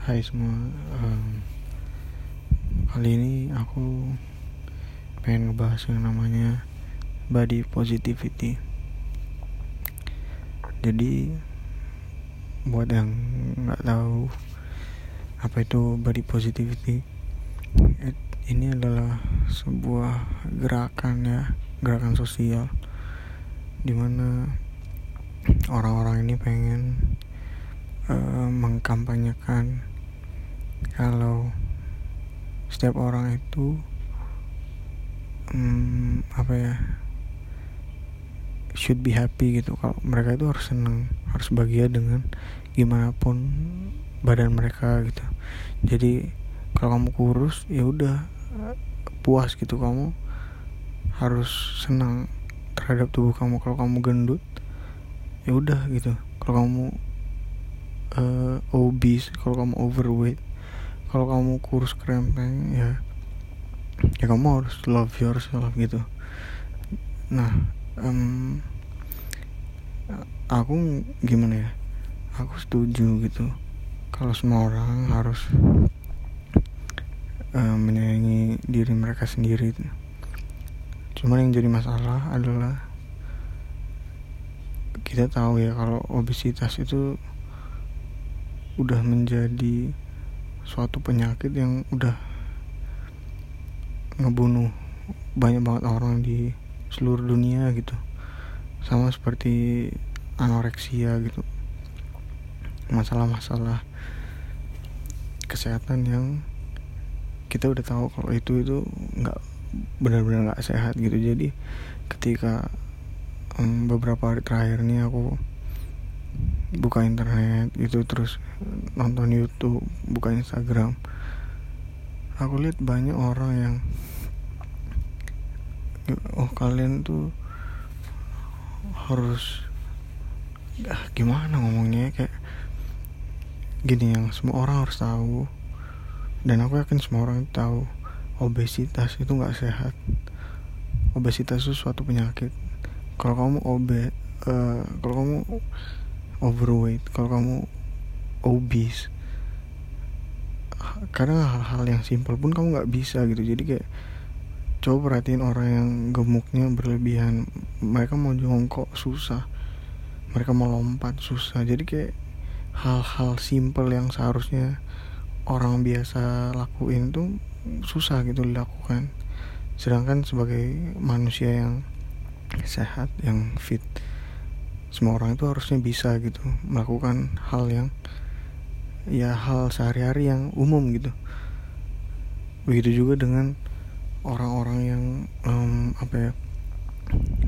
Hai semua um, Kali ini aku pengen ngebahas yang namanya body positivity. Jadi buat yang nggak tahu apa itu body positivity ini adalah sebuah gerakan ya gerakan sosial di mana orang-orang ini pengen uh, mengkampanyekan kalau setiap orang itu um, apa ya should be happy gitu. Kalau mereka itu harus seneng harus bahagia dengan gimana pun badan mereka gitu. Jadi kalau kamu kurus ya udah puas gitu. Kamu harus senang terhadap tubuh kamu. Kalau kamu gendut ya udah gitu. Kalau kamu uh, obese kalau kamu overweight kalau kamu kurus krempeng ya ya kamu harus love yourself gitu. Nah um, aku gimana ya? Aku setuju gitu. Kalau semua orang harus uh, menyayangi diri mereka sendiri cuman yang jadi masalah adalah kita tahu ya kalau obesitas itu udah menjadi suatu penyakit yang udah ngebunuh banyak banget orang di seluruh dunia gitu. Sama seperti anoreksia gitu. Masalah-masalah kesehatan yang kita udah tahu kalau itu itu nggak benar-benar nggak sehat gitu. Jadi ketika um, beberapa hari terakhir ini aku buka internet itu terus nonton YouTube buka Instagram. Aku lihat banyak orang yang oh kalian tuh harus ah, gimana ngomongnya kayak gini yang semua orang harus tahu. Dan aku yakin semua orang tahu obesitas itu nggak sehat. Obesitas itu suatu penyakit. Kalau kamu obe uh, kalau kamu overweight kalau kamu obese. Karena hal-hal yang simpel pun kamu nggak bisa gitu. Jadi kayak coba perhatiin orang yang gemuknya berlebihan. Mereka mau jongkok susah. Mereka mau lompat susah. Jadi kayak hal-hal simpel yang seharusnya orang biasa lakuin tuh susah gitu dilakukan. Sedangkan sebagai manusia yang sehat yang fit semua orang itu harusnya bisa gitu melakukan hal yang ya hal sehari-hari yang umum gitu. Begitu juga dengan orang-orang yang um, apa ya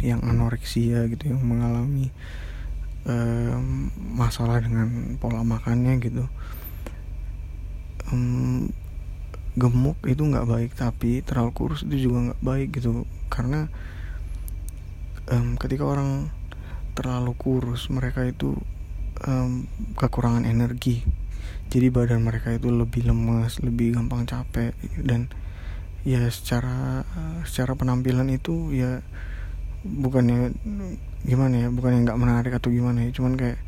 yang anoreksia gitu yang mengalami um, masalah dengan pola makannya gitu. Um, gemuk itu nggak baik tapi terlalu kurus itu juga nggak baik gitu. Karena um, ketika orang terlalu kurus mereka itu um, kekurangan energi. Jadi badan mereka itu lebih lemas lebih gampang capek dan ya secara secara penampilan itu ya bukannya gimana ya bukannya nggak menarik atau gimana ya cuman kayak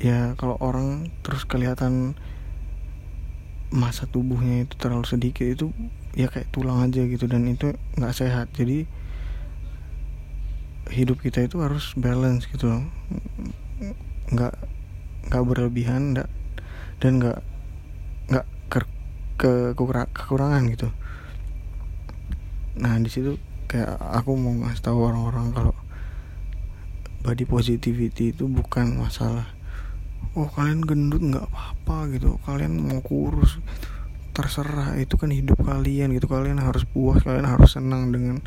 ya kalau orang terus kelihatan masa tubuhnya itu terlalu sedikit itu ya kayak tulang aja gitu dan itu nggak sehat. Jadi hidup kita itu harus balance gitu. Loh nggak nggak berlebihan nggak dan nggak nggak ke, ke kekurangan gitu. Nah di situ kayak aku mau ngasih tahu orang-orang kalau body positivity itu bukan masalah oh kalian gendut nggak apa-apa gitu. Kalian mau kurus terserah itu kan hidup kalian gitu. Kalian harus puas kalian harus senang dengan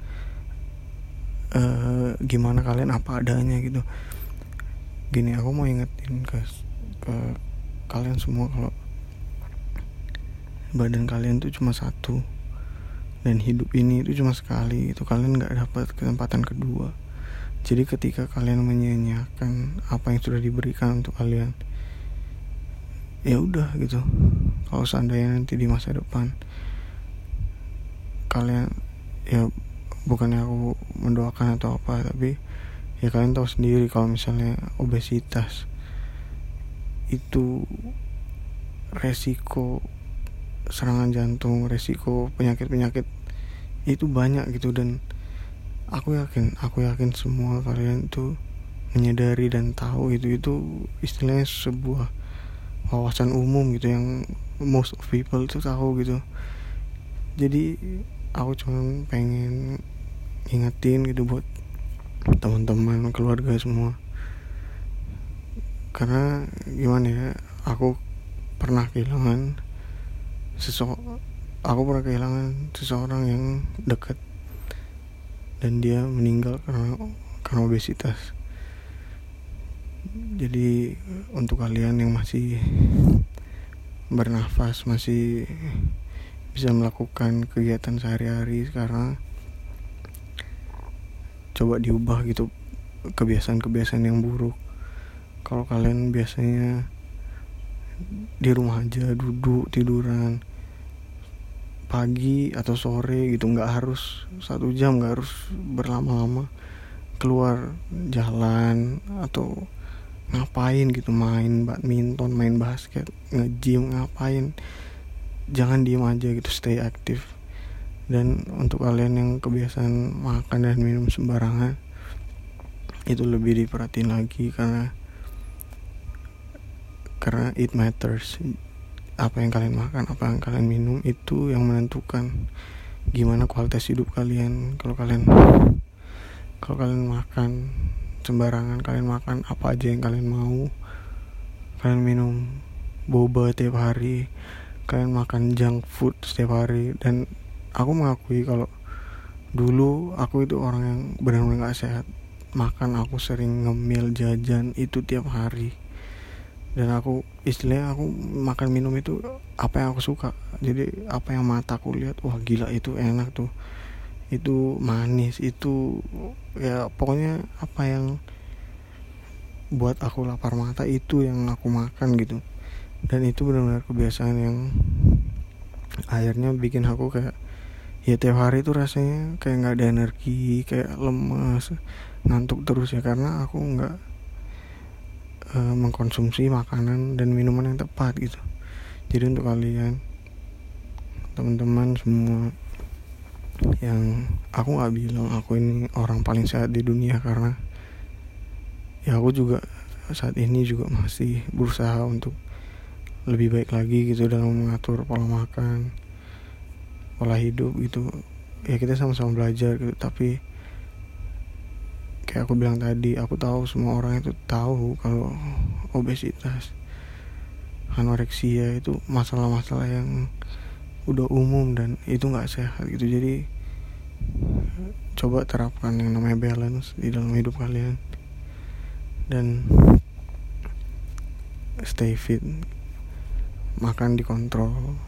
uh, gimana kalian apa adanya gitu. Gini aku mau ingetin ke ke kalian semua kalau badan kalian tuh cuma satu dan hidup ini itu cuma sekali itu kalian nggak dapat kesempatan kedua. Jadi ketika kalian menyanyiakan apa yang sudah diberikan untuk kalian ya udah gitu. Kalau seandainya nanti di masa depan kalian ya bukannya aku mendoakan atau apa tapi ya kalian tahu sendiri kalau misalnya obesitas itu resiko serangan jantung resiko penyakit penyakit itu banyak gitu. Dan aku yakin aku yakin semua kalian itu menyadari dan tahu itu itu istilahnya sebuah wawasan umum gitu yang most people itu tahu gitu. Jadi aku cuma pengen ingetin gitu buat teman-teman keluarga semua. Karena gimana ya aku pernah kehilangan seseorang aku pernah kehilangan seseorang yang dekat dan dia meninggal karena karena obesitas. Jadi untuk kalian yang masih bernafas masih bisa melakukan kegiatan sehari-hari sekarang coba diubah gitu kebiasaan-kebiasaan yang buruk. Kalau kalian biasanya di rumah aja duduk tiduran pagi atau sore gitu nggak harus satu jam nggak harus berlama-lama keluar jalan atau ngapain gitu main badminton main basket nge-gym ngapain jangan diem aja gitu stay aktif dan untuk kalian yang kebiasaan makan dan minum sembarangan itu lebih diperhatiin lagi karena karena it matters. Apa yang kalian makan apa yang kalian minum itu yang menentukan gimana kualitas hidup kalian. Kalau kalian kalau kalian makan sembarangan kalian makan apa aja yang kalian mau kalian minum boba tiap hari kalian makan junk food setiap hari dan aku mengakui kalau dulu aku itu orang yang benar-benar gak sehat. Makan aku sering ngemil jajan itu tiap hari. Dan aku istilahnya aku makan minum itu apa yang aku suka. Jadi apa yang mataku lihat wah gila itu enak tuh. Itu manis itu ya pokoknya apa yang buat aku lapar mata itu yang aku makan gitu. Dan itu benar-benar kebiasaan yang akhirnya bikin aku kayak ya tiap hari itu rasanya kayak nggak ada energi kayak lemas ngantuk terus ya. Karena aku nggak uh, mengkonsumsi makanan dan minuman yang tepat gitu. Jadi untuk kalian teman-teman semua yang aku nggak bilang aku ini orang paling sehat di dunia karena ya aku juga saat ini juga masih berusaha untuk lebih baik lagi gitu dalam mengatur pola makan pola hidup gitu. Ya kita sama-sama belajar gitu tapi kayak aku bilang tadi aku tahu semua orang itu tahu kalau obesitas anoreksia itu masalah-masalah yang udah umum dan itu nggak sehat gitu. Jadi coba terapkan yang namanya balance di dalam hidup kalian dan stay fit makan dikontrol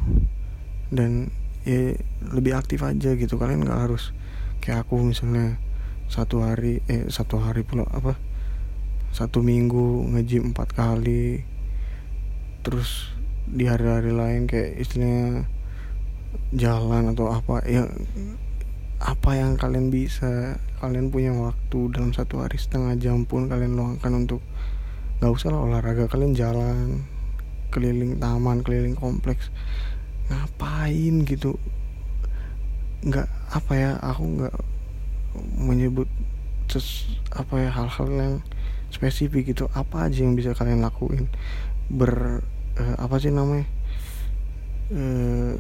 dan ya lebih aktif aja gitu. Kalian nggak harus kayak aku misalnya satu hari eh satu hari pula apa satu minggu ngejim empat kali. Terus di hari-hari lain kayak istilahnya jalan atau apa ya apa yang kalian bisa. Kalian punya waktu dalam satu hari setengah jam pun kalian luangkan untuk nggak usah lah olahraga. Kalian jalan keliling taman keliling kompleks ngapain gitu? Nggak apa ya aku nggak menyebut ses, apa ya hal-hal yang spesifik gitu. Apa aja yang bisa kalian lakuin? Ber uh, apa sih namanya? Uh,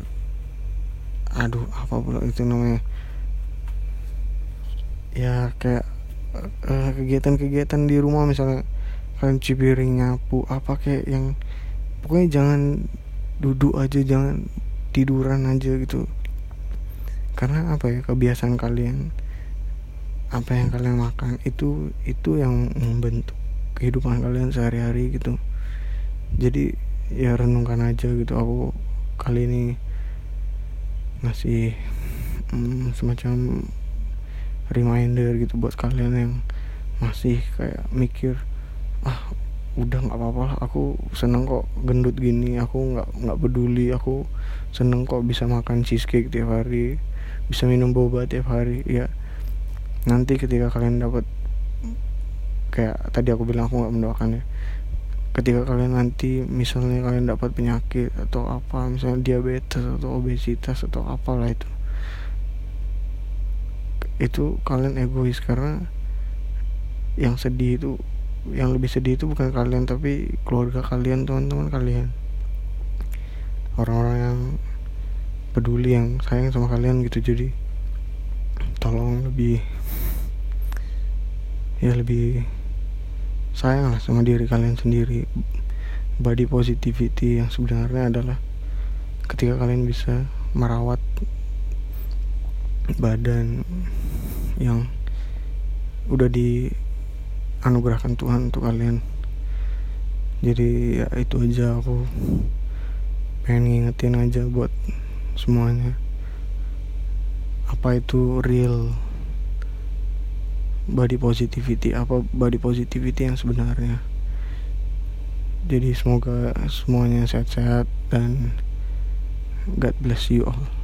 aduh apa pula itu namanya? Ya kayak kegiatan kegiatan-kegiatan di rumah misalnya kalian cipiring nyapu apa kayak yang pokoknya jangan duduk aja jangan tiduran aja gitu. Karena apa ya kebiasaan kalian apa yang kalian makan itu itu yang membentuk kehidupan kalian sehari-hari gitu. Jadi ya renungkan aja gitu aku kali ini ngasih hmm, semacam reminder gitu buat kalian yang masih kayak mikir ah udah nggak apa-apa lah aku seneng kok gendut gini aku nggak nggak peduli aku seneng kok bisa makan cheesecake tiap hari bisa minum boba tiap hari. Ya nanti ketika kalian dapat kayak tadi aku bilang aku nggak mendoakan ya. Ketika kalian nanti misalnya kalian dapat penyakit atau apa misalnya diabetes atau obesitas atau apalah itu itu kalian egois karena yang sedih itu yang lebih sedih itu bukan kalian tapi keluarga kalian teman-teman kalian. Orang-orang yang peduli yang sayang sama kalian gitu. Jadi tolong lebih ya lebih sayang lah sama diri kalian sendiri. Body positivity yang sebenarnya adalah ketika kalian bisa merawat badan yang udah dianugerahkan Tuhan untuk kalian. Jadi ya itu aja aku pengen ngingetin aja buat semuanya. Apa itu real body positivity? Apa body positivity yang sebenarnya? Jadi semoga semuanya sehat-sehat dan God bless you all